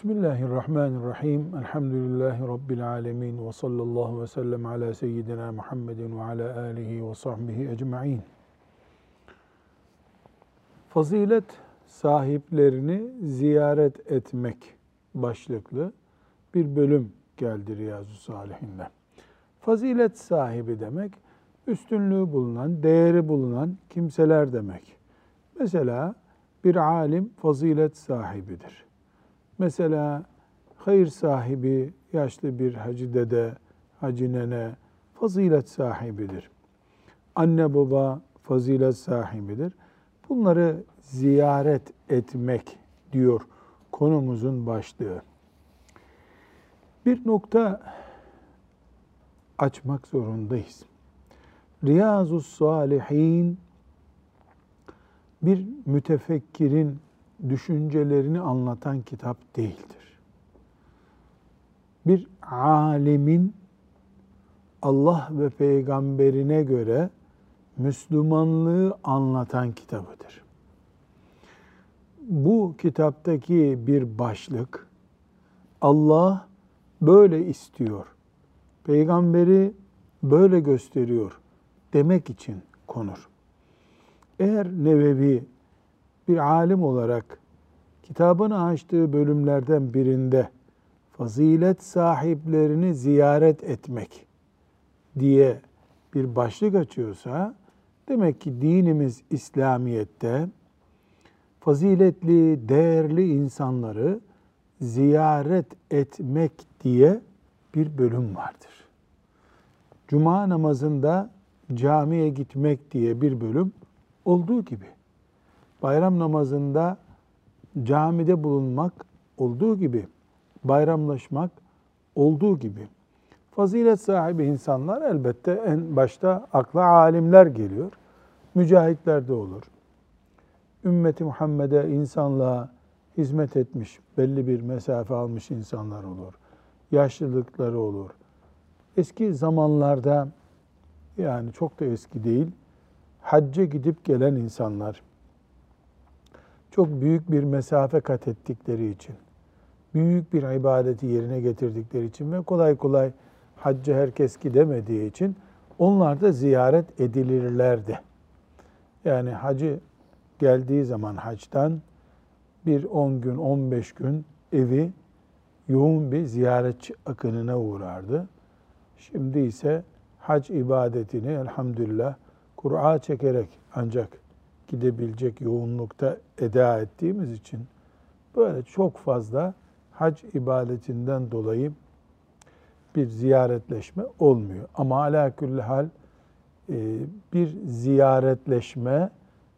Bismillahirrahmanirrahim. Elhamdülillahi Rabbil alemin. Ve sallallahu ve sellem ala seyyidina Muhammedin ve ala alihi ve sahbihi ecma'in. Fazilet sahiplerini ziyaret etmek başlıklı bir bölüm geldi Riyazu Salihinden. Fazilet sahibi demek, üstünlüğü bulunan, değeri bulunan kimseler demek. Mesela bir alim fazilet sahibidir Mesela hayır sahibi, yaşlı bir hacı dede, hacı nene fazilet sahibidir. Anne baba fazilet sahibidir. Bunları ziyaret etmek diyor konumuzun başlığı. Bir nokta açmak zorundayız. Riyazu Salihin bir mütefekkirin düşüncelerini anlatan kitap değildir. Bir alimin Allah ve peygamberine göre Müslümanlığı anlatan kitabıdır. Bu kitaptaki bir başlık Allah böyle istiyor. Peygamberi böyle gösteriyor demek için konur. Eğer Nevevi bir alim olarak kitabını açtığı bölümlerden birinde fazilet sahiplerini ziyaret etmek diye bir başlık açıyorsa demek ki dinimiz İslamiyet'te faziletli, değerli insanları ziyaret etmek diye bir bölüm vardır. Cuma namazında camiye gitmek diye bir bölüm olduğu gibi bayram namazında camide bulunmak olduğu gibi, bayramlaşmak olduğu gibi fazilet sahibi insanlar elbette en başta akla alimler geliyor. Mücahitler de olur. Ümmeti Muhammed'e, insanlığa hizmet etmiş, belli bir mesafe almış insanlar olur. Yaşlılıkları olur. Eski zamanlarda yani çok da eski değil, hacca gidip gelen insanlar, çok büyük bir mesafe kat ettikleri için, büyük bir ibadeti yerine getirdikleri için ve kolay kolay hacca herkes gidemediği için onlar da ziyaret edilirlerdi. Yani hacı geldiği zaman hacdan bir 10 gün, 15 gün evi yoğun bir ziyaretçi akınına uğrardı. Şimdi ise hac ibadetini elhamdülillah Kur'a çekerek ancak gidebilecek yoğunlukta eda ettiğimiz için böyle çok fazla hac ibadetinden dolayı bir ziyaretleşme olmuyor. Ama ala külli hal e, bir ziyaretleşme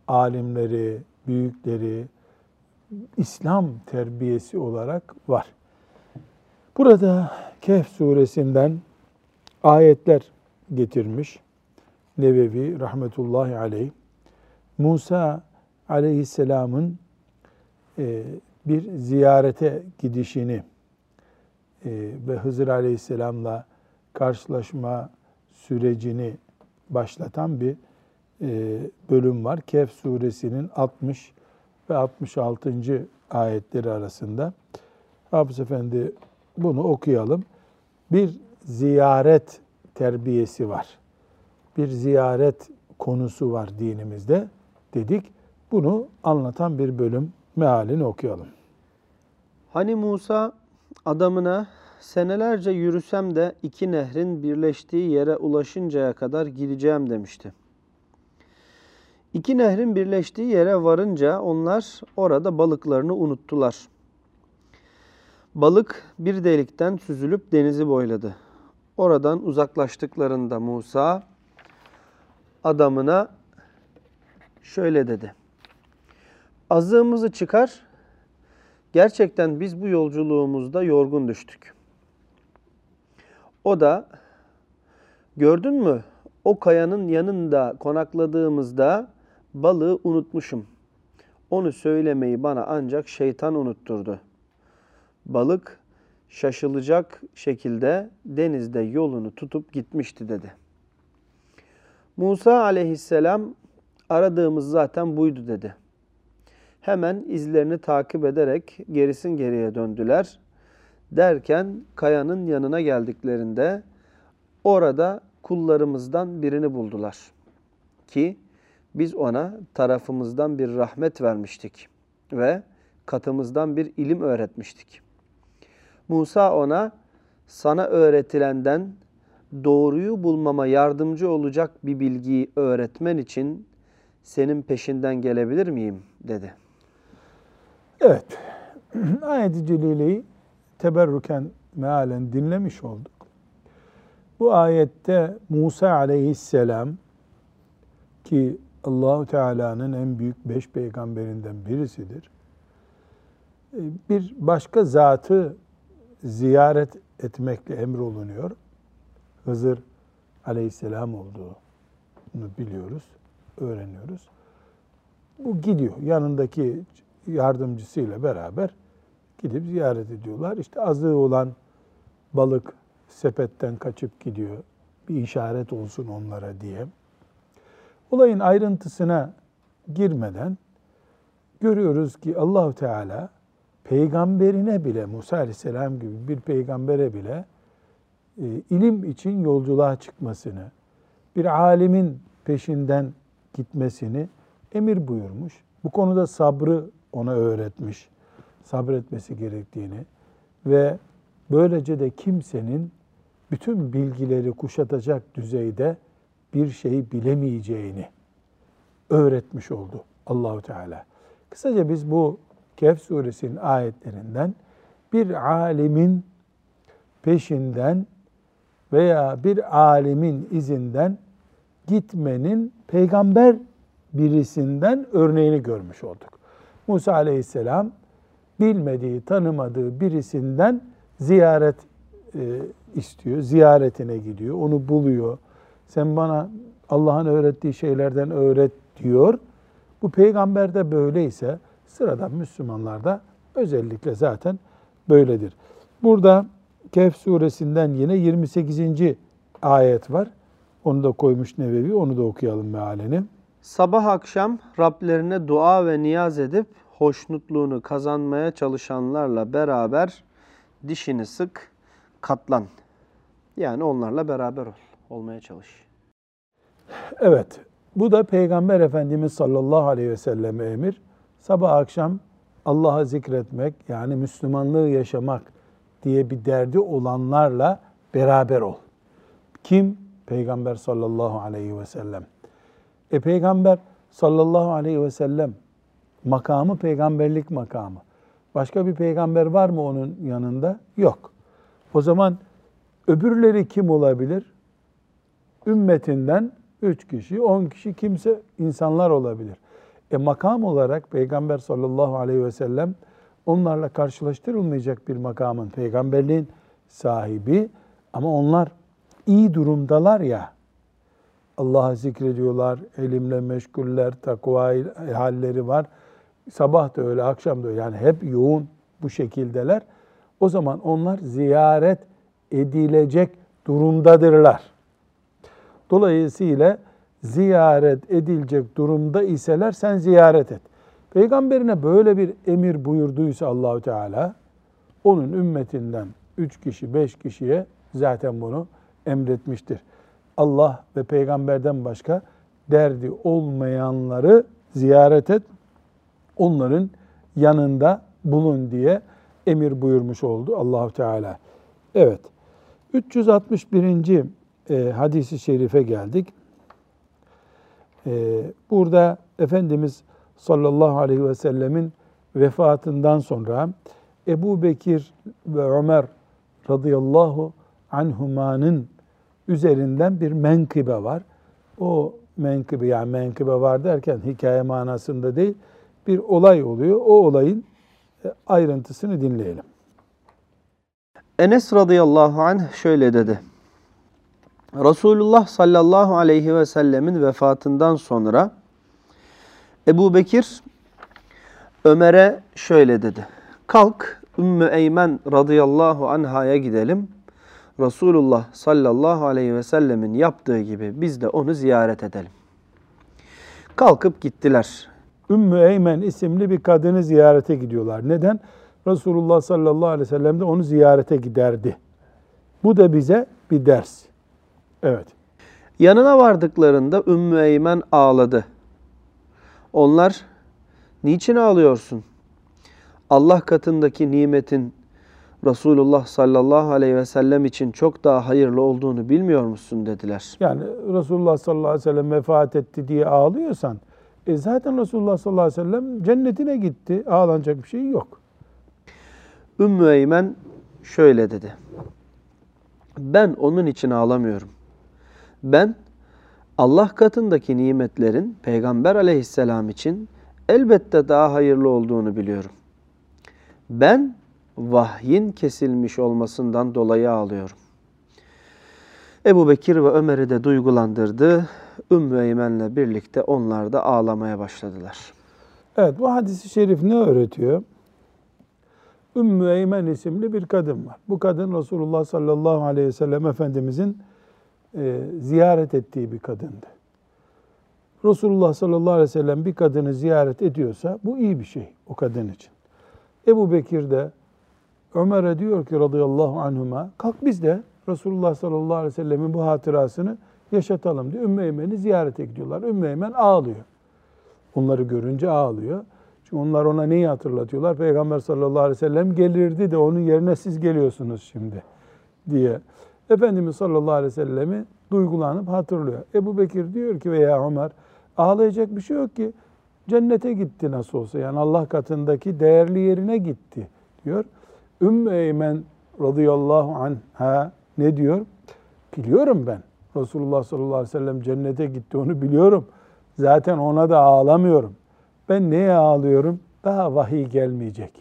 alimleri, büyükleri, İslam terbiyesi olarak var. Burada Kehf suresinden ayetler getirmiş Nevevi rahmetullahi aleyh. Musa aleyhisselamın e, bir ziyarete gidişini e, ve Hızır aleyhisselamla karşılaşma sürecini başlatan bir e, bölüm var. Kehf suresinin 60 ve 66. ayetleri arasında. Hafız Efendi bunu okuyalım. Bir ziyaret terbiyesi var. Bir ziyaret konusu var dinimizde dedik. Bunu anlatan bir bölüm mealini okuyalım. Hani Musa adamına senelerce yürüsem de iki nehrin birleştiği yere ulaşıncaya kadar gideceğim demişti. İki nehrin birleştiği yere varınca onlar orada balıklarını unuttular. Balık bir delikten süzülüp denizi boyladı. Oradan uzaklaştıklarında Musa adamına şöyle dedi. Azığımızı çıkar. Gerçekten biz bu yolculuğumuzda yorgun düştük. O da gördün mü o kayanın yanında konakladığımızda balığı unutmuşum. Onu söylemeyi bana ancak şeytan unutturdu. Balık şaşılacak şekilde denizde yolunu tutup gitmişti dedi. Musa aleyhisselam aradığımız zaten buydu dedi. Hemen izlerini takip ederek gerisin geriye döndüler. Derken kayanın yanına geldiklerinde orada kullarımızdan birini buldular. Ki biz ona tarafımızdan bir rahmet vermiştik ve katımızdan bir ilim öğretmiştik. Musa ona sana öğretilenden doğruyu bulmama yardımcı olacak bir bilgiyi öğretmen için senin peşinden gelebilir miyim dedi. Evet. Ayet-i Celile'yi teberrüken mealen dinlemiş olduk. Bu ayette Musa aleyhisselam ki Allahu Teala'nın en büyük beş peygamberinden birisidir. Bir başka zatı ziyaret etmekle emrolunuyor. Hızır aleyhisselam olduğunu biliyoruz, öğreniyoruz. Bu gidiyor. Yanındaki yardımcısıyla beraber gidip ziyaret ediyorlar. İşte azığı olan balık sepetten kaçıp gidiyor. Bir işaret olsun onlara diye. Olayın ayrıntısına girmeden görüyoruz ki Allahu Teala peygamberine bile Musa Aleyhisselam gibi bir peygambere bile e, ilim için yolculuğa çıkmasını, bir alimin peşinden gitmesini emir buyurmuş. Bu konuda sabrı ona öğretmiş. Sabretmesi gerektiğini ve böylece de kimsenin bütün bilgileri kuşatacak düzeyde bir şey bilemeyeceğini öğretmiş oldu Allahu Teala. Kısaca biz bu Kehf suresinin ayetlerinden bir alimin peşinden veya bir alimin izinden gitmenin peygamber birisinden örneğini görmüş olduk. Musa aleyhisselam bilmediği, tanımadığı birisinden ziyaret e, istiyor, ziyaretine gidiyor, onu buluyor. Sen bana Allah'ın öğrettiği şeylerden öğret diyor. Bu peygamber de böyleyse sıradan Müslümanlar da özellikle zaten böyledir. Burada Kehf suresinden yine 28. ayet var. Onu da koymuş Nevevi, onu da okuyalım mealini. Sabah akşam Rablerine dua ve niyaz edip hoşnutluğunu kazanmaya çalışanlarla beraber dişini sık, katlan. Yani onlarla beraber ol, olmaya çalış. Evet, bu da Peygamber Efendimiz sallallahu aleyhi ve selleme emir. Sabah akşam Allah'a zikretmek yani Müslümanlığı yaşamak diye bir derdi olanlarla beraber ol. Kim? Peygamber sallallahu aleyhi ve sellem. E Peygamber sallallahu aleyhi ve sellem makamı peygamberlik makamı. Başka bir peygamber var mı onun yanında? Yok. O zaman öbürleri kim olabilir? Ümmetinden üç kişi, on kişi kimse insanlar olabilir. E makam olarak Peygamber sallallahu aleyhi ve sellem onlarla karşılaştırılmayacak bir makamın, peygamberliğin sahibi ama onlar iyi durumdalar ya, Allah'ı zikrediyorlar, elimle meşguller, takva halleri var. Sabah da öyle, akşam da öyle. Yani hep yoğun bu şekildeler. O zaman onlar ziyaret edilecek durumdadırlar. Dolayısıyla ziyaret edilecek durumda iseler sen ziyaret et. Peygamberine böyle bir emir buyurduysa Allahu Teala onun ümmetinden üç kişi, beş kişiye zaten bunu emretmiştir. Allah ve peygamberden başka derdi olmayanları ziyaret et, onların yanında bulun diye emir buyurmuş oldu Allahu Teala. Evet. 361. E, hadisi şerife geldik. E, burada Efendimiz sallallahu aleyhi ve sellemin vefatından sonra Ebu Bekir ve Ömer radıyallahu anhumanın üzerinden bir menkıbe var. O menkıbe yani menkıbe var derken hikaye manasında değil bir olay oluyor. O olayın e, ayrıntısını dinleyelim. Enes radıyallahu anh şöyle dedi. Resulullah sallallahu aleyhi ve sellemin vefatından sonra Ebu Bekir Ömer'e şöyle dedi. Kalk Ümmü Eymen radıyallahu anhaya gidelim. Resulullah sallallahu aleyhi ve sellemin yaptığı gibi biz de onu ziyaret edelim. Kalkıp gittiler. Ümmü Eymen isimli bir kadını ziyarete gidiyorlar. Neden? Resulullah sallallahu aleyhi ve sellem de onu ziyarete giderdi. Bu da bize bir ders. Evet. Yanına vardıklarında Ümmü Eymen ağladı. Onlar, niçin ağlıyorsun? Allah katındaki nimetin Resulullah sallallahu aleyhi ve sellem için çok daha hayırlı olduğunu bilmiyor musun dediler. Yani Resulullah sallallahu aleyhi ve sellem vefat etti diye ağlıyorsan, e zaten Resulullah sallallahu aleyhi ve sellem cennetine gitti. Ağlanacak bir şey yok. Ümmü Eymen şöyle dedi. Ben onun için ağlamıyorum. Ben Allah katındaki nimetlerin Peygamber aleyhisselam için elbette daha hayırlı olduğunu biliyorum. Ben vahyin kesilmiş olmasından dolayı ağlıyorum. Ebu Bekir ve Ömer'i de duygulandırdı. Ümmü Eymen'le birlikte onlar da ağlamaya başladılar. Evet bu hadisi şerif ne öğretiyor? Ümmü Eymen isimli bir kadın var. Bu kadın Resulullah sallallahu aleyhi ve sellem Efendimizin e, ziyaret ettiği bir kadındı. Resulullah sallallahu aleyhi ve sellem bir kadını ziyaret ediyorsa bu iyi bir şey o kadın için. Ebu Bekir de Ömer'e diyor ki radıyallahu anhuma kalk biz de Resulullah sallallahu aleyhi ve sellemin bu hatırasını yaşatalım diye Ümmü Eymen'i ziyarete gidiyorlar. Ümmü Eymen ağlıyor. Onları görünce ağlıyor. Çünkü onlar ona neyi hatırlatıyorlar? Peygamber sallallahu aleyhi ve sellem gelirdi de onun yerine siz geliyorsunuz şimdi diye. Efendimiz sallallahu aleyhi ve sellemi duygulanıp hatırlıyor. Ebu Bekir diyor ki veya Ömer ağlayacak bir şey yok ki. Cennete gitti nasıl olsa. Yani Allah katındaki değerli yerine gitti diyor. Ümmü Eymen radıyallahu anha ne diyor? Biliyorum ben. Resulullah sallallahu aleyhi ve sellem cennete gitti onu biliyorum. Zaten ona da ağlamıyorum. Ben neye ağlıyorum? Daha vahiy gelmeyecek.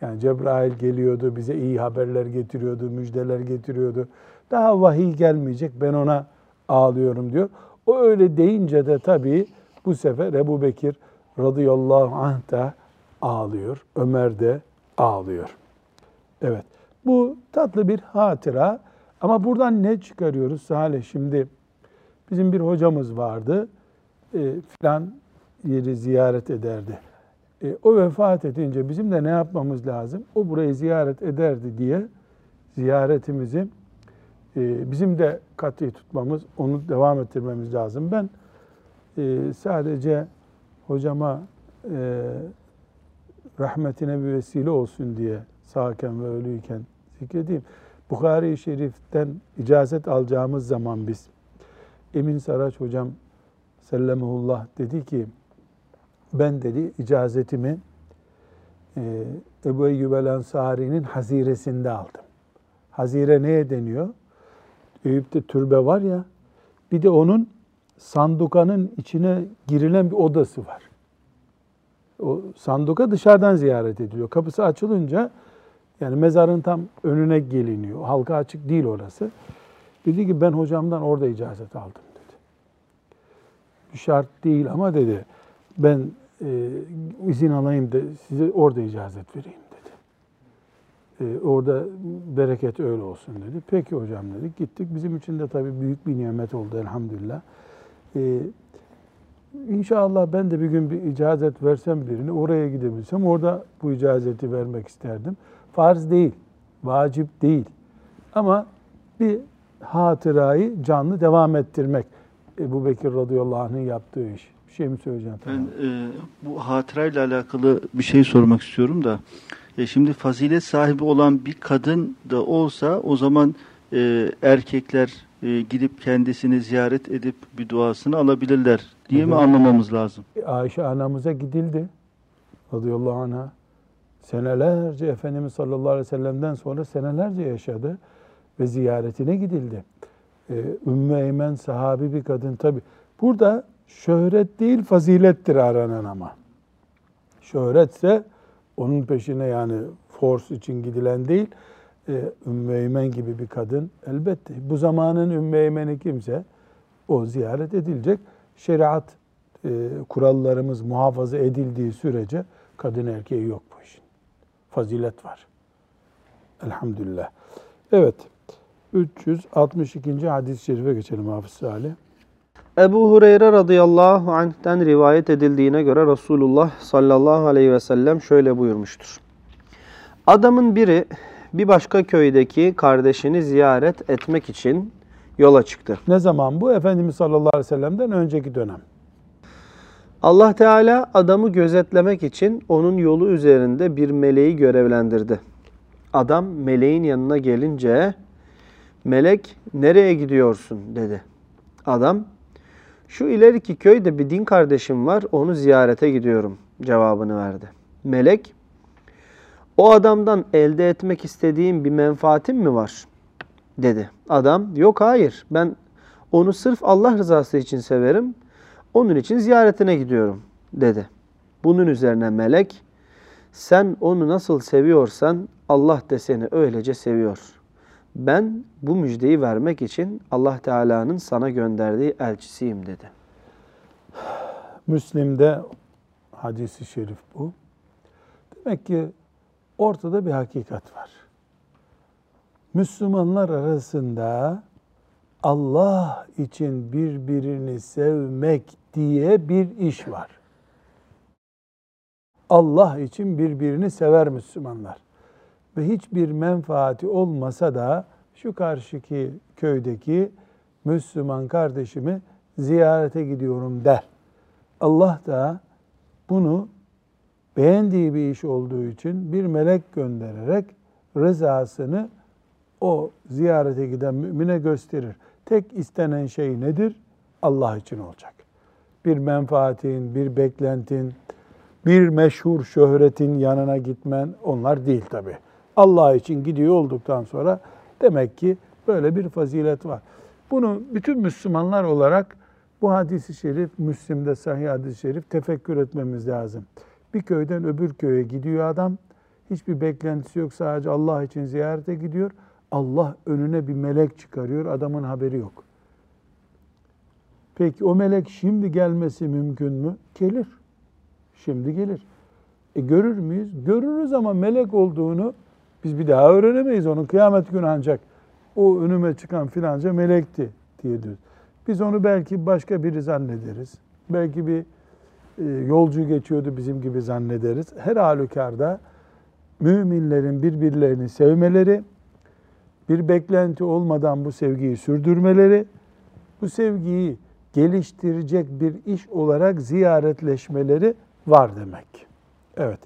Yani Cebrail geliyordu, bize iyi haberler getiriyordu, müjdeler getiriyordu. Daha vahiy gelmeyecek, ben ona ağlıyorum diyor. O öyle deyince de tabii bu sefer Ebu Bekir radıyallahu anh da ağlıyor. Ömer de ağlıyor. Evet, bu tatlı bir hatıra. Ama buradan ne çıkarıyoruz Salih? Şimdi bizim bir hocamız vardı. E, filan yeri ziyaret ederdi. E, o vefat edince bizim de ne yapmamız lazım? O burayı ziyaret ederdi diye ziyaretimizi e, bizim de katı tutmamız, onu devam ettirmemiz lazım. Ben e, sadece hocama e, rahmetine bir vesile olsun diye sağken ve ölüyken zikredeyim. Bukhari-i Şerif'ten icazet alacağımız zaman biz Emin Saraç hocam sellemullah dedi ki ben dedi icazetimi e, Ebu Eyyub el Ensari'nin haziresinde aldım. Hazire neye deniyor? Eyüp'te türbe var ya, bir de onun sandukanın içine girilen bir odası var. O sanduka dışarıdan ziyaret ediliyor. Kapısı açılınca yani mezarın tam önüne geliniyor. Halka açık değil orası. Dedi ki ben hocamdan orada icazet aldım dedi. Bir şart değil ama dedi ben e, izin alayım da size orada icazet vereyim dedi. E, orada bereket öyle olsun dedi. Peki hocam dedik. Gittik. Bizim için de tabii büyük bir nimet oldu elhamdülillah. E, İnşallah ben de bir gün bir icazet versem birini oraya gidebilsem orada bu icazeti vermek isterdim. Farz değil, vacip değil. Ama bir hatırayı canlı devam ettirmek. Ebu Bekir radıyallahu anh'ın yaptığı iş. Bir şey mi söyleyeceğim? Ben e, bu hatırayla alakalı bir şey sormak istiyorum da. E, şimdi fazilet sahibi olan bir kadın da olsa o zaman e, erkekler e, gidip kendisini ziyaret edip bir duasını alabilirler diye mi anlamamız lazım? Ayşe anamıza gidildi. Radıyallahu anh'a. Senelerce Efendimiz sallallahu aleyhi ve sellem'den sonra senelerce yaşadı ve ziyaretine gidildi. Ee, Ümmü Eymen sahabi bir kadın tabi. Burada şöhret değil fazilettir aranan ama. Şöhretse onun peşine yani force için gidilen değil. Ee, Ümmü Eymen gibi bir kadın elbette. Bu zamanın Ümmü Eymen'i kimse o ziyaret edilecek. Şeriat e, kurallarımız muhafaza edildiği sürece kadın erkeği yok bu işin. Fazilet var. Elhamdülillah. Evet. 362. hadis-i şerife geçelim Hafız Salih. Ebu Hureyre radıyallahu anh'ten rivayet edildiğine göre Resulullah sallallahu aleyhi ve sellem şöyle buyurmuştur. Adamın biri bir başka köydeki kardeşini ziyaret etmek için yola çıktı. Ne zaman bu? Efendimiz sallallahu aleyhi ve sellem'den önceki dönem. Allah Teala adamı gözetlemek için onun yolu üzerinde bir meleği görevlendirdi. Adam meleğin yanına gelince melek nereye gidiyorsun dedi. Adam şu ileriki köyde bir din kardeşim var onu ziyarete gidiyorum cevabını verdi. Melek o adamdan elde etmek istediğim bir menfaatim mi var dedi. Adam yok hayır ben onu sırf Allah rızası için severim onun için ziyaretine gidiyorum dedi. Bunun üzerine melek sen onu nasıl seviyorsan Allah da seni öylece seviyor. Ben bu müjdeyi vermek için Allah Teala'nın sana gönderdiği elçisiyim dedi. Müslim'de hadisi şerif bu. Demek ki ortada bir hakikat var. Müslümanlar arasında Allah için birbirini sevmek diye bir iş var. Allah için birbirini sever Müslümanlar. Ve hiçbir menfaati olmasa da şu karşıki köydeki Müslüman kardeşimi ziyarete gidiyorum der. Allah da bunu beğendiği bir iş olduğu için bir melek göndererek rızasını o ziyarete giden mümine gösterir. Tek istenen şey nedir? Allah için olacak. Bir menfaatin, bir beklentin, bir meşhur şöhretin yanına gitmen onlar değil tabi. Allah için gidiyor olduktan sonra demek ki böyle bir fazilet var. Bunu bütün Müslümanlar olarak bu hadisi şerif, Müslim'de sahih hadis-i şerif tefekkür etmemiz lazım. Bir köyden öbür köye gidiyor adam. Hiçbir beklentisi yok sadece Allah için ziyarete gidiyor. Allah önüne bir melek çıkarıyor. Adamın haberi yok. Peki o melek şimdi gelmesi mümkün mü? Gelir. Şimdi gelir. E görür müyüz? Görürüz ama melek olduğunu biz bir daha öğrenemeyiz. Onun kıyamet günü ancak o önüme çıkan filanca melekti diye diyoruz. Biz onu belki başka biri zannederiz. Belki bir e, yolcu geçiyordu bizim gibi zannederiz. Her halükarda müminlerin birbirlerini sevmeleri, bir beklenti olmadan bu sevgiyi sürdürmeleri, bu sevgiyi geliştirecek bir iş olarak ziyaretleşmeleri var demek. Evet.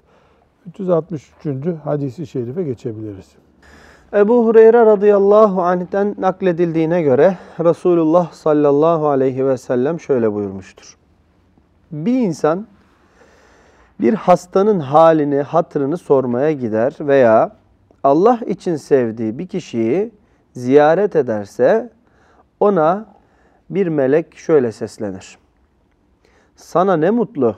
363. hadisi şerife geçebiliriz. Ebu Hureyre radıyallahu anh'ten nakledildiğine göre Resulullah sallallahu aleyhi ve sellem şöyle buyurmuştur. Bir insan bir hastanın halini, hatırını sormaya gider veya Allah için sevdiği bir kişiyi ziyaret ederse ona bir melek şöyle seslenir. Sana ne mutlu,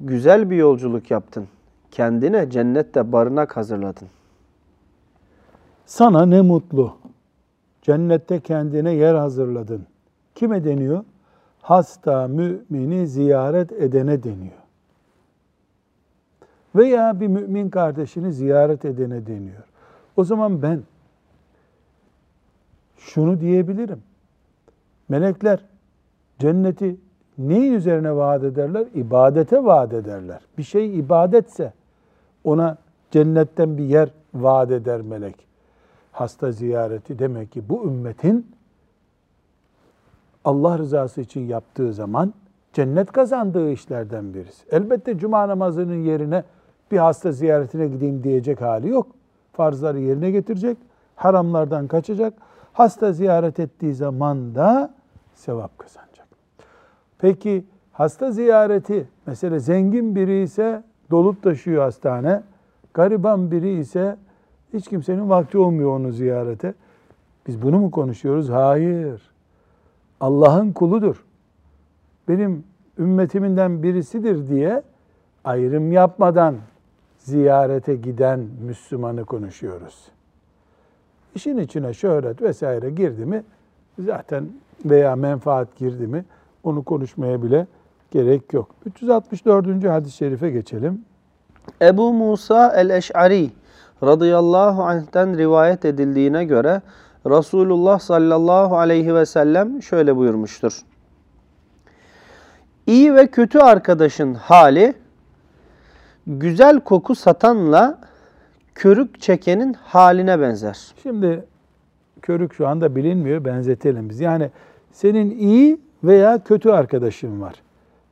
güzel bir yolculuk yaptın. Kendine cennette barınak hazırladın. Sana ne mutlu. Cennette kendine yer hazırladın. Kime deniyor? Hasta mümini ziyaret edene deniyor. Veya bir mümin kardeşini ziyaret edene deniyor. O zaman ben şunu diyebilirim. Melekler cenneti neyin üzerine vaat ederler? İbadete vaat ederler. Bir şey ibadetse ona cennetten bir yer vaat eder melek. Hasta ziyareti demek ki bu ümmetin Allah rızası için yaptığı zaman cennet kazandığı işlerden birisi. Elbette cuma namazının yerine bir hasta ziyaretine gideyim diyecek hali yok. Farzları yerine getirecek, haramlardan kaçacak. Hasta ziyaret ettiği zaman da sevap kazanacak. Peki hasta ziyareti mesela zengin biri ise dolup taşıyor hastane. Gariban biri ise hiç kimsenin vakti olmuyor onu ziyarete. Biz bunu mu konuşuyoruz? Hayır. Allah'ın kuludur. Benim ümmetiminden birisidir diye ayrım yapmadan ziyarete giden Müslümanı konuşuyoruz. İşin içine şöhret vesaire girdi mi zaten veya menfaat girdi mi onu konuşmaya bile gerek yok. 364. hadis-i şerife geçelim. Ebu Musa el-Eş'ari radıyallahu anh'ten rivayet edildiğine göre Resulullah sallallahu aleyhi ve sellem şöyle buyurmuştur. İyi ve kötü arkadaşın hali güzel koku satanla körük çekenin haline benzer. Şimdi körük şu anda bilinmiyor, benzetelim biz. Yani senin iyi veya kötü arkadaşın var.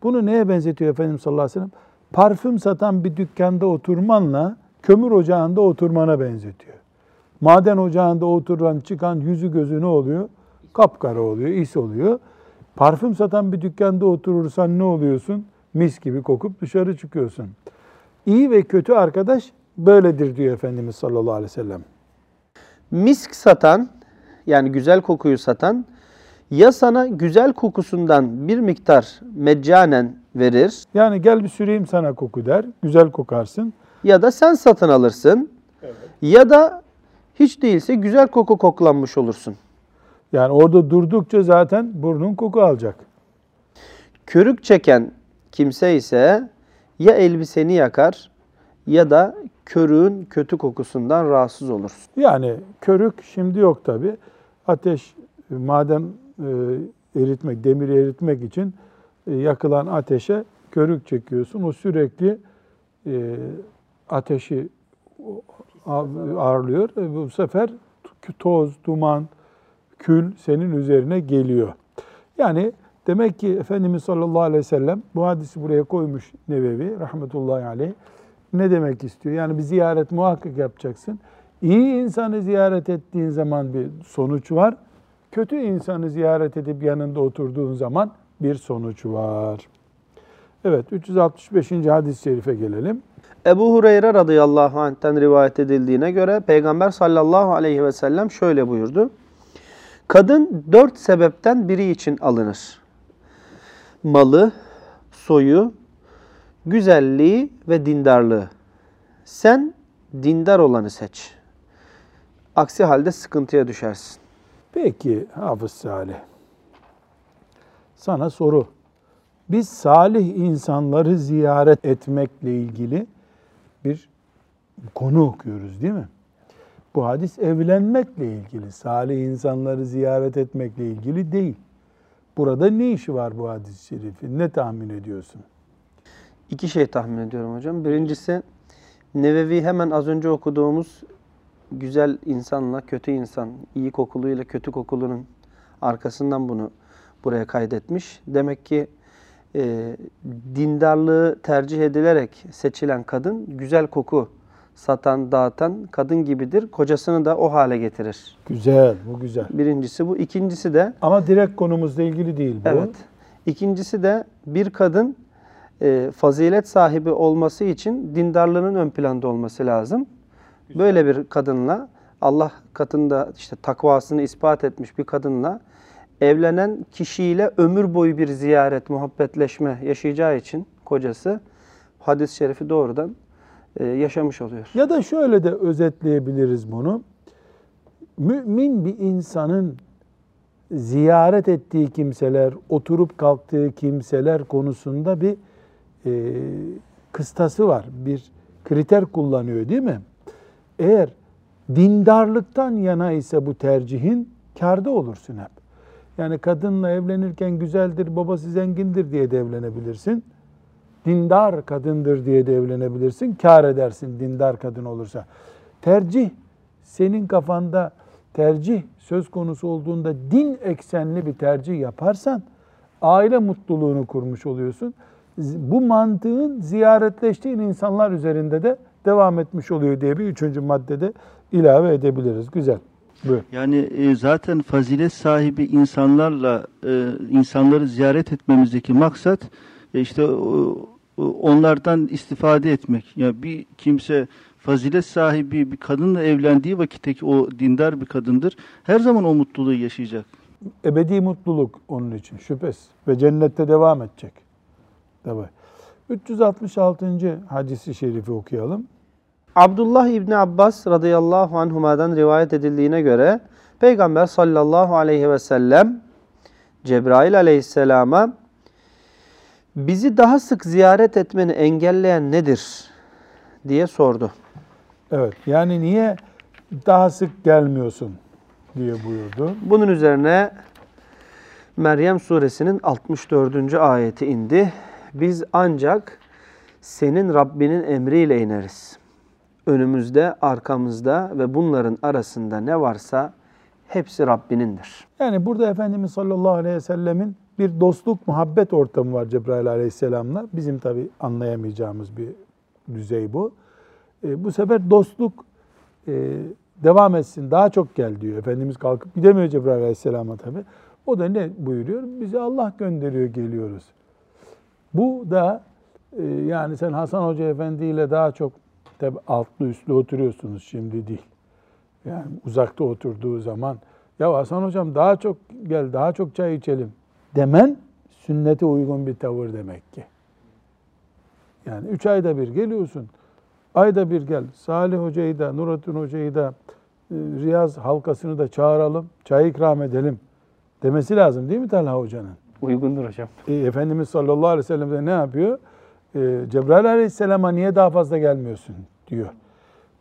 Bunu neye benzetiyor Efendimiz sallallahu aleyhi ve sellem? Parfüm satan bir dükkanda oturmanla kömür ocağında oturmana benzetiyor. Maden ocağında oturan çıkan yüzü gözü ne oluyor? Kapkara oluyor, is oluyor. Parfüm satan bir dükkanda oturursan ne oluyorsun? Mis gibi kokup dışarı çıkıyorsun. İyi ve kötü arkadaş böyledir diyor Efendimiz sallallahu aleyhi ve sellem. Misk satan yani güzel kokuyu satan ya sana güzel kokusundan bir miktar meccanen verir Yani gel bir süreyim sana koku der, güzel kokarsın. ya da sen satın alırsın ya da hiç değilse güzel koku koklanmış olursun. Yani orada durdukça zaten burnun koku alacak. Körük çeken kimse ise ya elbiseni yakar ya da körüğün kötü kokusundan rahatsız olursun. Yani körük şimdi yok tabi. Ateş, e, maden e, eritmek, demir eritmek için e, yakılan ateşe körük çekiyorsun. O sürekli ateşi ağırlıyor. Bu sefer toz, duman, kül senin üzerine geliyor. Yani demek ki Efendimiz sallallahu aleyhi ve sellem bu hadisi buraya koymuş Nevevi rahmetullahi aleyh. Ne demek istiyor? Yani bir ziyaret muhakkak yapacaksın. İyi insanı ziyaret ettiğin zaman bir sonuç var. Kötü insanı ziyaret edip yanında oturduğun zaman bir sonuç var. Evet 365. hadis-i şerife gelelim. Ebu Hureyre radıyallahu anh'ten rivayet edildiğine göre Peygamber sallallahu aleyhi ve sellem şöyle buyurdu. Kadın dört sebepten biri için alınır. Malı, soyu, güzelliği ve dindarlığı. Sen dindar olanı seç. Aksi halde sıkıntıya düşersin. Peki Hafız Salih. Sana soru. Biz salih insanları ziyaret etmekle ilgili bir konu okuyoruz değil mi? Bu hadis evlenmekle ilgili, salih insanları ziyaret etmekle ilgili değil. Burada ne işi var bu hadis-i şerifin? Ne tahmin ediyorsun? İki şey tahmin ediyorum hocam. Birincisi Nevevi hemen az önce okuduğumuz güzel insanla kötü insan, iyi kokuluyla kötü kokulunun arkasından bunu buraya kaydetmiş. Demek ki e, dindarlığı tercih edilerek seçilen kadın güzel koku satan, dağıtan kadın gibidir. Kocasını da o hale getirir. Güzel, bu güzel. Birincisi bu. İkincisi de Ama direkt konumuzla ilgili değil bu. Evet. İkincisi de bir kadın e, fazilet sahibi olması için dindarlığının ön planda olması lazım. Böyle bir kadınla Allah katında işte takvasını ispat etmiş bir kadınla evlenen kişiyle ömür boyu bir ziyaret, muhabbetleşme yaşayacağı için kocası hadis-i şerifi doğrudan yaşamış oluyor. Ya da şöyle de özetleyebiliriz bunu. Mümin bir insanın ziyaret ettiği kimseler, oturup kalktığı kimseler konusunda bir e, kıstası var. Bir kriter kullanıyor değil mi? Eğer dindarlıktan yana ise bu tercihin karda olursun hep. Yani kadınla evlenirken güzeldir, babası zengindir diye de evlenebilirsin. Dindar kadındır diye de evlenebilirsin. Kar edersin dindar kadın olursa. Tercih senin kafanda tercih söz konusu olduğunda din eksenli bir tercih yaparsan aile mutluluğunu kurmuş oluyorsun. Bu mantığın ziyaretleştiğin insanlar üzerinde de devam etmiş oluyor diye bir üçüncü maddede ilave edebiliriz. Güzel. Buyur. Yani e, zaten fazilet sahibi insanlarla e, insanları ziyaret etmemizdeki maksat e, işte o- onlardan istifade etmek. Ya bir kimse fazilet sahibi bir kadınla evlendiği vakitteki o dindar bir kadındır. Her zaman o mutluluğu yaşayacak. Ebedi mutluluk onun için şüphesiz. Ve cennette devam edecek. Tabii. 366. hadisi şerifi okuyalım. Abdullah İbni Abbas radıyallahu anhuma'dan rivayet edildiğine göre Peygamber sallallahu aleyhi ve sellem Cebrail aleyhisselama bizi daha sık ziyaret etmeni engelleyen nedir diye sordu. Evet. Yani niye daha sık gelmiyorsun diye buyurdu. Bunun üzerine Meryem suresinin 64. ayeti indi. Biz ancak senin Rabbinin emriyle ineriz. Önümüzde, arkamızda ve bunların arasında ne varsa hepsi Rabbinindir. Yani burada Efendimiz sallallahu aleyhi ve sellemin bir dostluk, muhabbet ortamı var Cebrail aleyhisselamla. Bizim tabi anlayamayacağımız bir düzey bu. E, bu sefer dostluk e, devam etsin, daha çok gel diyor. Efendimiz kalkıp gidemiyor Cebrail aleyhisselama tabi. O da ne buyuruyor? Bizi Allah gönderiyor, geliyoruz. Bu da e, yani sen Hasan Hoca Efendi ile daha çok tabi altlı üstlü oturuyorsunuz şimdi değil. Yani uzakta oturduğu zaman ya Hasan hocam daha çok gel daha çok çay içelim demen sünnete uygun bir tavır demek ki. Yani üç ayda bir geliyorsun. Ayda bir gel. Salih Hoca'yı da, Nurattin Hoca'yı da, e, Riyaz halkasını da çağıralım, çay ikram edelim demesi lazım değil mi Talha Hoca'nın? Uygundur hocam. E, Efendimiz sallallahu aleyhi ve sellem de ne yapıyor? E, Cebrail aleyhisselama niye daha fazla gelmiyorsun diyor.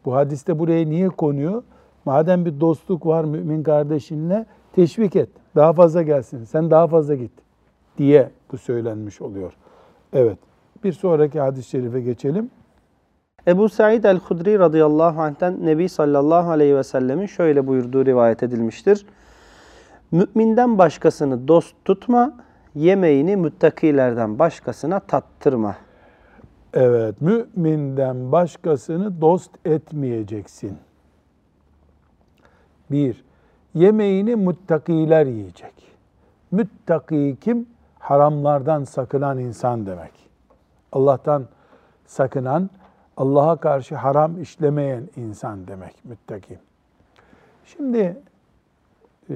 Bu hadiste buraya niye konuyor? Madem bir dostluk var mümin kardeşinle teşvik et. Daha fazla gelsin. Sen daha fazla git diye bu söylenmiş oluyor. Evet. Bir sonraki hadis-i şerife geçelim. Ebu Said el-Hudri radıyallahu anh'ten Nebi sallallahu aleyhi ve sellemin şöyle buyurduğu rivayet edilmiştir. Müminden başkasını dost tutma, yemeğini müttakilerden başkasına tattırma. Evet, müminden başkasını dost etmeyeceksin. Bir, yemeğini muttakiler yiyecek. Müttaki kim? Haramlardan sakınan insan demek. Allah'tan sakınan, Allah'a karşı haram işlemeyen insan demek müttaki. Şimdi e,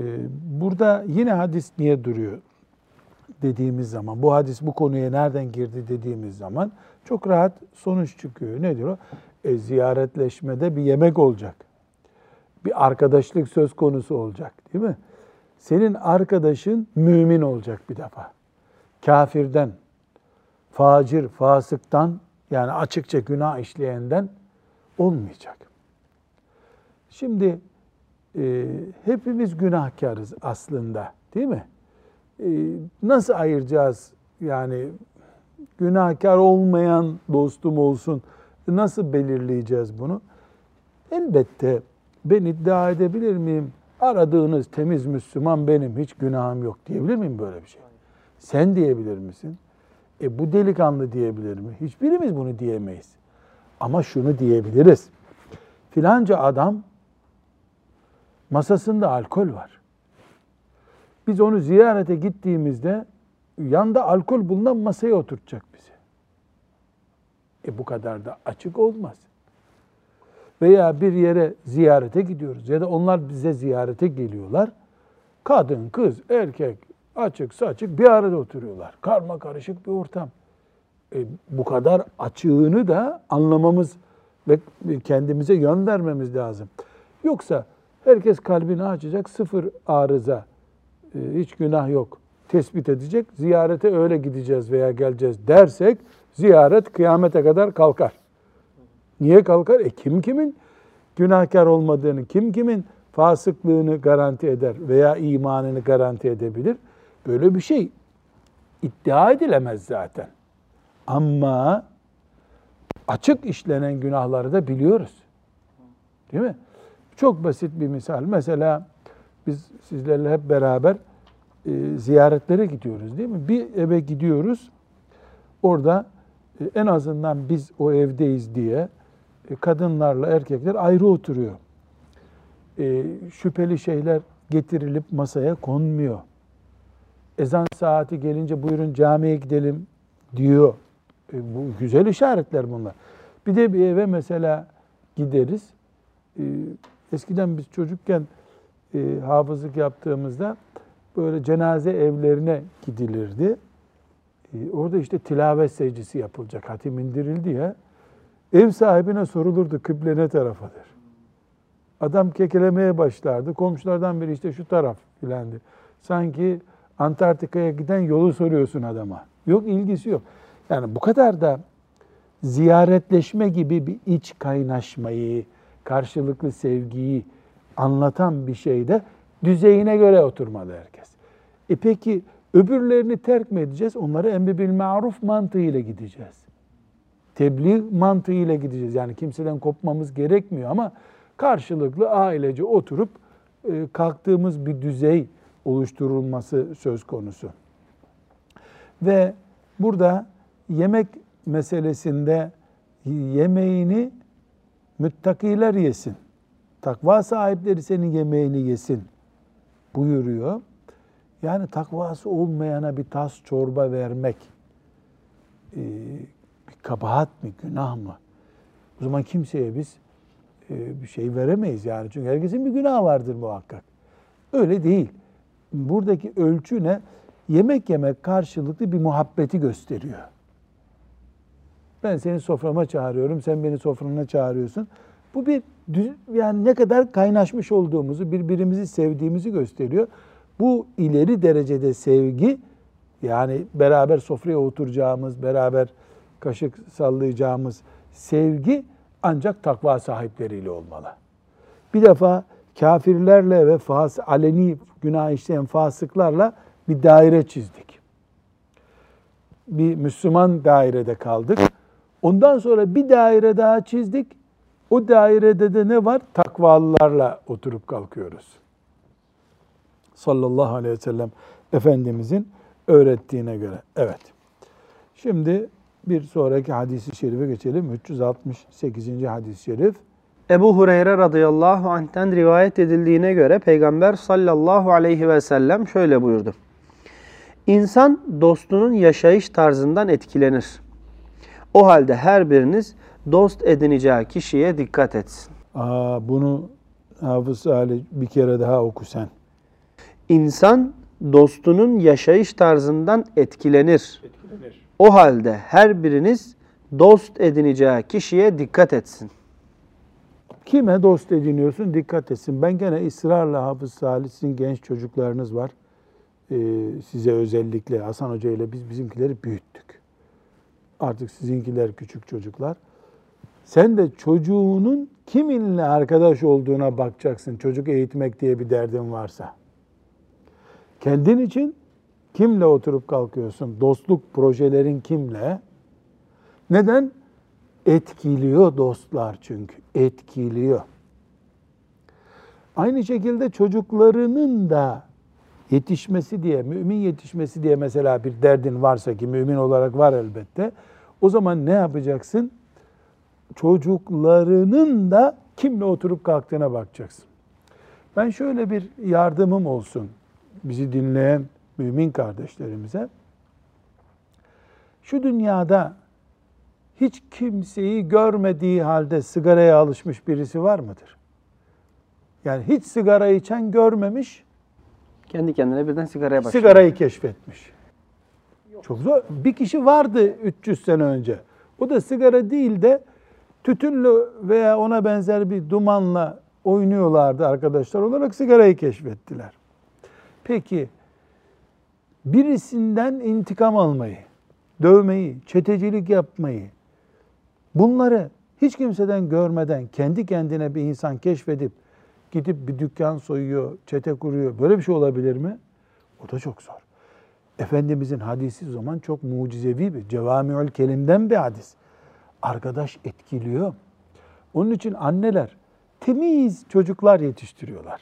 burada yine hadis niye duruyor dediğimiz zaman, bu hadis bu konuya nereden girdi dediğimiz zaman çok rahat sonuç çıkıyor. Nedir o? E, ziyaretleşmede bir yemek olacak. Bir arkadaşlık söz konusu olacak değil mi? Senin arkadaşın mümin olacak bir defa. Kafirden, facir, fasıktan yani açıkça günah işleyenden olmayacak. Şimdi e, hepimiz günahkarız aslında değil mi? E, nasıl ayıracağız yani günahkar olmayan dostum olsun nasıl belirleyeceğiz bunu? Elbette ben iddia edebilir miyim? Aradığınız temiz Müslüman benim, hiç günahım yok diyebilir miyim böyle bir şey? Sen diyebilir misin? E bu delikanlı diyebilir mi? Hiçbirimiz bunu diyemeyiz. Ama şunu diyebiliriz. Filanca adam masasında alkol var. Biz onu ziyarete gittiğimizde yanda alkol bulunan masaya oturtacak bizi. E bu kadar da açık olmaz. Veya bir yere ziyarete gidiyoruz ya da onlar bize ziyarete geliyorlar. Kadın, kız, erkek, açık saçık bir arada oturuyorlar. Karma karışık bir ortam. E, bu kadar açığını da anlamamız ve kendimize yön vermemiz lazım. Yoksa herkes kalbini açacak, sıfır arıza, e, hiç günah yok tespit edecek. Ziyarete öyle gideceğiz veya geleceğiz dersek ziyaret kıyamete kadar kalkar. Niye kalkar? E kim kimin günahkar olmadığını, kim kimin fasıklığını garanti eder veya imanını garanti edebilir? Böyle bir şey iddia edilemez zaten. Ama açık işlenen günahları da biliyoruz. Değil mi? Çok basit bir misal. Mesela biz sizlerle hep beraber e, ziyaretlere gidiyoruz değil mi? Bir eve gidiyoruz. Orada e, en azından biz o evdeyiz diye kadınlarla erkekler ayrı oturuyor. E, şüpheli şeyler getirilip masaya konmuyor. Ezan saati gelince buyurun camiye gidelim diyor. E, bu güzel işaretler bunlar. Bir de bir eve mesela gideriz. E, eskiden biz çocukken e, hafızlık yaptığımızda böyle cenaze evlerine gidilirdi. E, orada işte tilavet secdesi yapılacak. Hatim indirildi ya. Ev sahibine sorulurdu kıble ne tarafıdır? Adam kekelemeye başlardı. Komşulardan biri işte şu taraf filandı. Sanki Antarktika'ya giden yolu soruyorsun adama. Yok ilgisi yok. Yani bu kadar da ziyaretleşme gibi bir iç kaynaşmayı, karşılıklı sevgiyi anlatan bir şeyde düzeyine göre oturmalı herkes. E peki öbürlerini terk mi edeceğiz? Onları emri bil maruf mantığıyla gideceğiz. Tebliğ mantığıyla gideceğiz. Yani kimseden kopmamız gerekmiyor ama karşılıklı ailece oturup e, kalktığımız bir düzey oluşturulması söz konusu. Ve burada yemek meselesinde yemeğini müttakiler yesin. Takva sahipleri senin yemeğini yesin buyuruyor. Yani takvası olmayana bir tas çorba vermek e, kabahat mi, günah mı? O zaman kimseye biz e, bir şey veremeyiz yani. Çünkü herkesin bir günahı vardır muhakkak. Öyle değil. Buradaki ölçü ne? Yemek yemek karşılıklı bir muhabbeti gösteriyor. Ben seni soframa çağırıyorum, sen beni sofrana çağırıyorsun. Bu bir yani ne kadar kaynaşmış olduğumuzu, birbirimizi sevdiğimizi gösteriyor. Bu ileri derecede sevgi yani beraber sofraya oturacağımız, beraber kaşık sallayacağımız sevgi ancak takva sahipleriyle olmalı. Bir defa kafirlerle ve fas, aleni günah işleyen fasıklarla bir daire çizdik. Bir Müslüman dairede kaldık. Ondan sonra bir daire daha çizdik. O dairede de ne var? Takvalılarla oturup kalkıyoruz. Sallallahu aleyhi ve sellem Efendimizin öğrettiğine göre. Evet. Şimdi bir sonraki hadisi şerife geçelim. 368. hadis-i şerif. Ebu Hureyre radıyallahu anh'ten rivayet edildiğine göre Peygamber sallallahu aleyhi ve sellem şöyle buyurdu. İnsan dostunun yaşayış tarzından etkilenir. O halde her biriniz dost edineceği kişiye dikkat etsin. Aa, bunu Hafız Ali bir kere daha oku sen. İnsan dostunun yaşayış tarzından etkilenir. etkilenir. O halde her biriniz dost edineceği kişiye dikkat etsin. Kime dost ediniyorsun dikkat etsin. Ben gene ısrarla Hafız Salih genç çocuklarınız var. Ee, size özellikle Hasan Hoca ile biz bizimkileri büyüttük. Artık sizinkiler küçük çocuklar. Sen de çocuğunun kiminle arkadaş olduğuna bakacaksın. Çocuk eğitmek diye bir derdin varsa. Kendin için kimle oturup kalkıyorsun? Dostluk projelerin kimle? Neden? Etkiliyor dostlar çünkü. Etkiliyor. Aynı şekilde çocuklarının da yetişmesi diye, mümin yetişmesi diye mesela bir derdin varsa ki mümin olarak var elbette. O zaman ne yapacaksın? Çocuklarının da kimle oturup kalktığına bakacaksın. Ben şöyle bir yardımım olsun bizi dinleyen mümin kardeşlerimize. Şu dünyada hiç kimseyi görmediği halde sigaraya alışmış birisi var mıdır? Yani hiç sigara içen görmemiş, kendi kendine birden sigaraya başladı. Sigarayı keşfetmiş. Çok zor. Bir kişi vardı 300 sene önce. O da sigara değil de tütünlü veya ona benzer bir dumanla oynuyorlardı arkadaşlar olarak sigarayı keşfettiler. Peki birisinden intikam almayı, dövmeyi, çetecilik yapmayı bunları hiç kimseden görmeden kendi kendine bir insan keşfedip gidip bir dükkan soyuyor, çete kuruyor. Böyle bir şey olabilir mi? O da çok zor. Efendimizin hadisi o zaman çok mucizevi bir, cevamiül kelimden bir hadis. Arkadaş etkiliyor. Onun için anneler temiz çocuklar yetiştiriyorlar.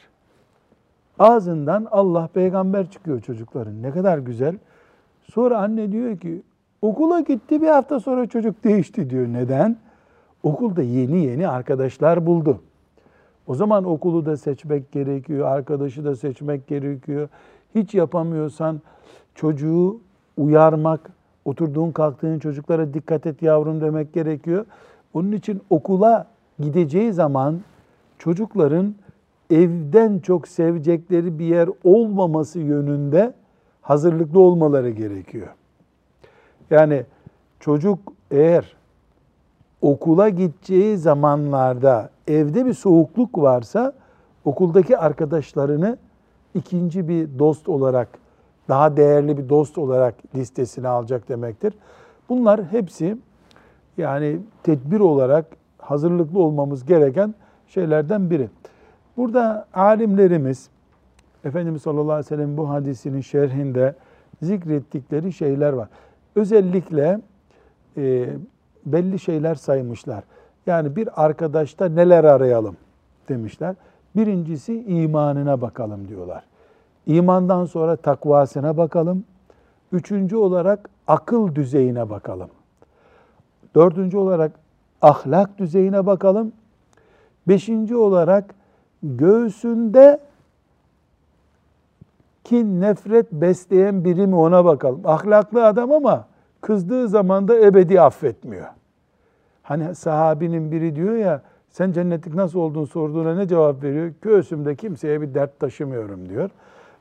Ağzından Allah peygamber çıkıyor çocukların. Ne kadar güzel. Sonra anne diyor ki okula gitti bir hafta sonra çocuk değişti diyor. Neden? Okulda yeni yeni arkadaşlar buldu. O zaman okulu da seçmek gerekiyor, arkadaşı da seçmek gerekiyor. Hiç yapamıyorsan çocuğu uyarmak, oturduğun kalktığın çocuklara dikkat et yavrum demek gerekiyor. Onun için okula gideceği zaman çocukların evden çok sevecekleri bir yer olmaması yönünde hazırlıklı olmaları gerekiyor. Yani çocuk eğer okula gideceği zamanlarda evde bir soğukluk varsa okuldaki arkadaşlarını ikinci bir dost olarak, daha değerli bir dost olarak listesine alacak demektir. Bunlar hepsi yani tedbir olarak hazırlıklı olmamız gereken şeylerden biri. Burada alimlerimiz Efendimiz sallallahu aleyhi ve sellem bu hadisinin şerhinde zikrettikleri şeyler var. Özellikle e, belli şeyler saymışlar. Yani bir arkadaşta neler arayalım demişler. Birincisi imanına bakalım diyorlar. İmandan sonra takvasına bakalım. Üçüncü olarak akıl düzeyine bakalım. Dördüncü olarak ahlak düzeyine bakalım. Beşinci olarak göğsünde kin, nefret besleyen biri mi ona bakalım. Ahlaklı adam ama kızdığı zaman da ebedi affetmiyor. Hani sahabinin biri diyor ya sen cennetlik nasıl olduğunu sorduğuna ne cevap veriyor? Göğsümde kimseye bir dert taşımıyorum diyor.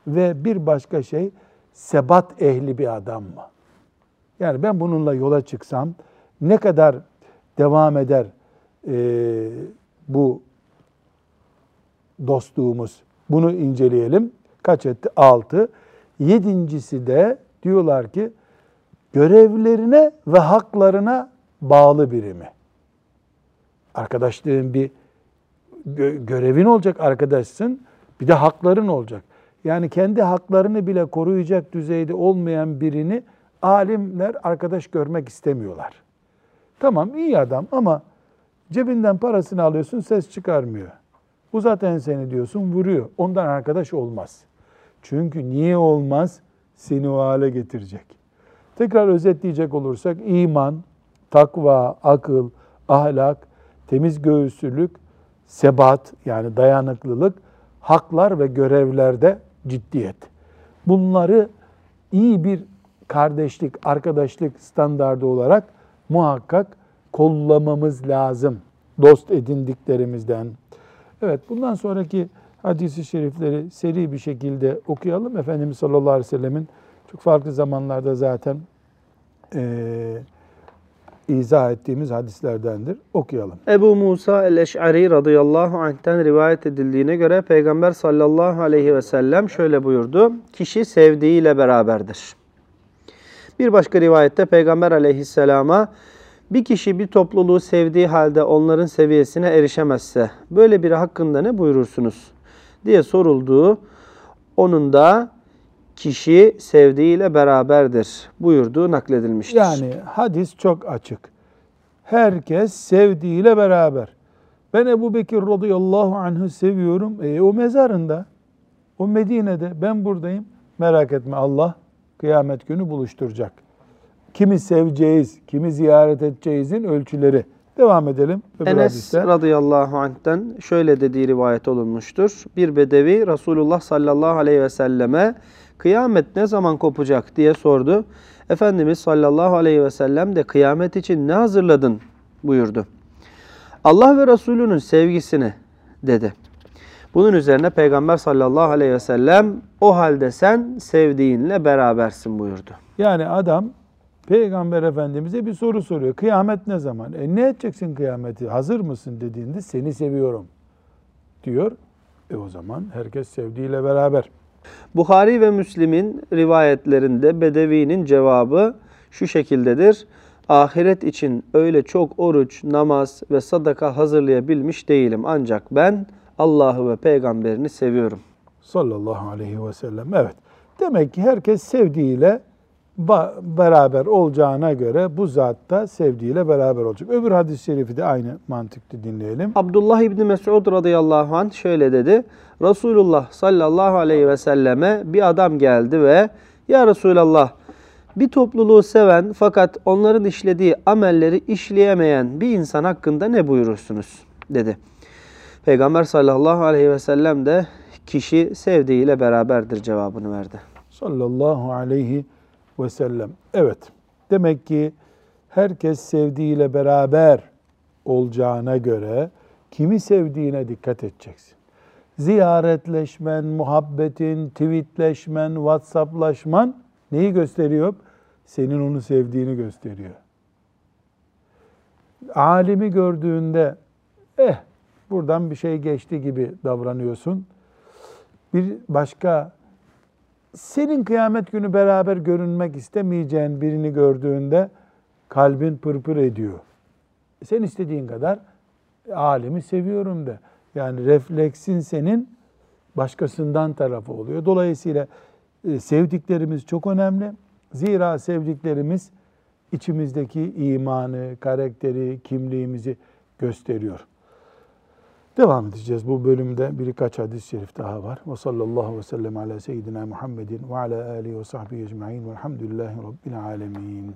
Ve bir başka şey sebat ehli bir adam mı? Yani ben bununla yola çıksam ne kadar devam eder e, bu dostluğumuz? Bunu inceleyelim. Kaç etti? Altı. Yedincisi de diyorlar ki görevlerine ve haklarına bağlı biri mi? Arkadaşlığın bir gö- görevin olacak arkadaşsın, bir de hakların olacak. Yani kendi haklarını bile koruyacak düzeyde olmayan birini alimler arkadaş görmek istemiyorlar. Tamam iyi adam ama cebinden parasını alıyorsun ses çıkarmıyor. Uzat enseni diyorsun vuruyor. Ondan arkadaş olmaz. Çünkü niye olmaz? Seni o hale getirecek. Tekrar özetleyecek olursak iman, takva, akıl, ahlak, temiz göğüslülük, sebat yani dayanıklılık, haklar ve görevlerde ciddiyet. Bunları iyi bir kardeşlik, arkadaşlık standardı olarak muhakkak kollamamız lazım. Dost edindiklerimizden. Evet bundan sonraki hadisi şerifleri seri bir şekilde okuyalım. Efendimiz sallallahu aleyhi ve sellemin çok farklı zamanlarda zaten e, izah ettiğimiz hadislerdendir. Okuyalım. Ebu Musa el-Eş'ari radıyallahu anh'ten rivayet edildiğine göre Peygamber sallallahu aleyhi ve sellem şöyle buyurdu. Kişi sevdiğiyle beraberdir. Bir başka rivayette Peygamber aleyhisselama bir kişi bir topluluğu sevdiği halde onların seviyesine erişemezse böyle biri hakkında ne buyurursunuz diye sorulduğu onun da kişi sevdiğiyle beraberdir buyurduğu nakledilmiştir. Yani hadis çok açık. Herkes sevdiğiyle beraber. Ben Ebu Bekir radıyallahu anh'ı seviyorum. E, o mezarında, o Medine'de, ben buradayım. Merak etme Allah kıyamet günü buluşturacak. Kimi seveceğiz, kimi ziyaret edeceğizin ölçüleri. Devam edelim. öbür Enes hadiste. radıyallahu anh'ten şöyle dediği rivayet olunmuştur. Bir bedevi Resulullah sallallahu aleyhi ve selleme kıyamet ne zaman kopacak diye sordu. Efendimiz sallallahu aleyhi ve sellem de kıyamet için ne hazırladın buyurdu. Allah ve Resulünün sevgisini dedi. Bunun üzerine Peygamber sallallahu aleyhi ve sellem o halde sen sevdiğinle berabersin buyurdu. Yani adam Peygamber Efendimiz'e bir soru soruyor. Kıyamet ne zaman? E ne edeceksin kıyameti? Hazır mısın dediğinde seni seviyorum diyor. E o zaman herkes sevdiğiyle beraber. Bukhari ve Müslim'in rivayetlerinde Bedevi'nin cevabı şu şekildedir. Ahiret için öyle çok oruç, namaz ve sadaka hazırlayabilmiş değilim. Ancak ben Allah'ı ve peygamberini seviyorum. Sallallahu aleyhi ve sellem. Evet. Demek ki herkes sevdiğiyle beraber olacağına göre bu zat da sevdiğiyle beraber olacak. Öbür hadis-i şerifi de aynı mantıklı dinleyelim. Abdullah İbni Mesud radıyallahu anh şöyle dedi. Resulullah sallallahu aleyhi ve selleme bir adam geldi ve Ya Resulallah bir topluluğu seven fakat onların işlediği amelleri işleyemeyen bir insan hakkında ne buyurursunuz? dedi. Peygamber sallallahu aleyhi ve sellem de kişi sevdiğiyle beraberdir cevabını verdi. Sallallahu aleyhi ve sellem. Evet. Demek ki herkes sevdiğiyle beraber olacağına göre kimi sevdiğine dikkat edeceksin. Ziyaretleşmen, muhabbetin, tweetleşmen, whatsapplaşman neyi gösteriyor? Senin onu sevdiğini gösteriyor. Alimi gördüğünde eh buradan bir şey geçti gibi davranıyorsun. Bir başka senin kıyamet günü beraber görünmek istemeyeceğin birini gördüğünde kalbin pırpır ediyor. Sen istediğin kadar alimi seviyorum de. Yani refleksin senin başkasından tarafı oluyor. Dolayısıyla e, sevdiklerimiz çok önemli. Zira sevdiklerimiz içimizdeki imanı, karakteri, kimliğimizi gösteriyor. Devam edeceğiz bu bölümde. Birkaç hadis-i şerif daha var. Ve sallallahu ve sellem ala seyyidina Muhammedin ve ala alihi ve sahbihi ecma'in velhamdülillahi rabbil alemin.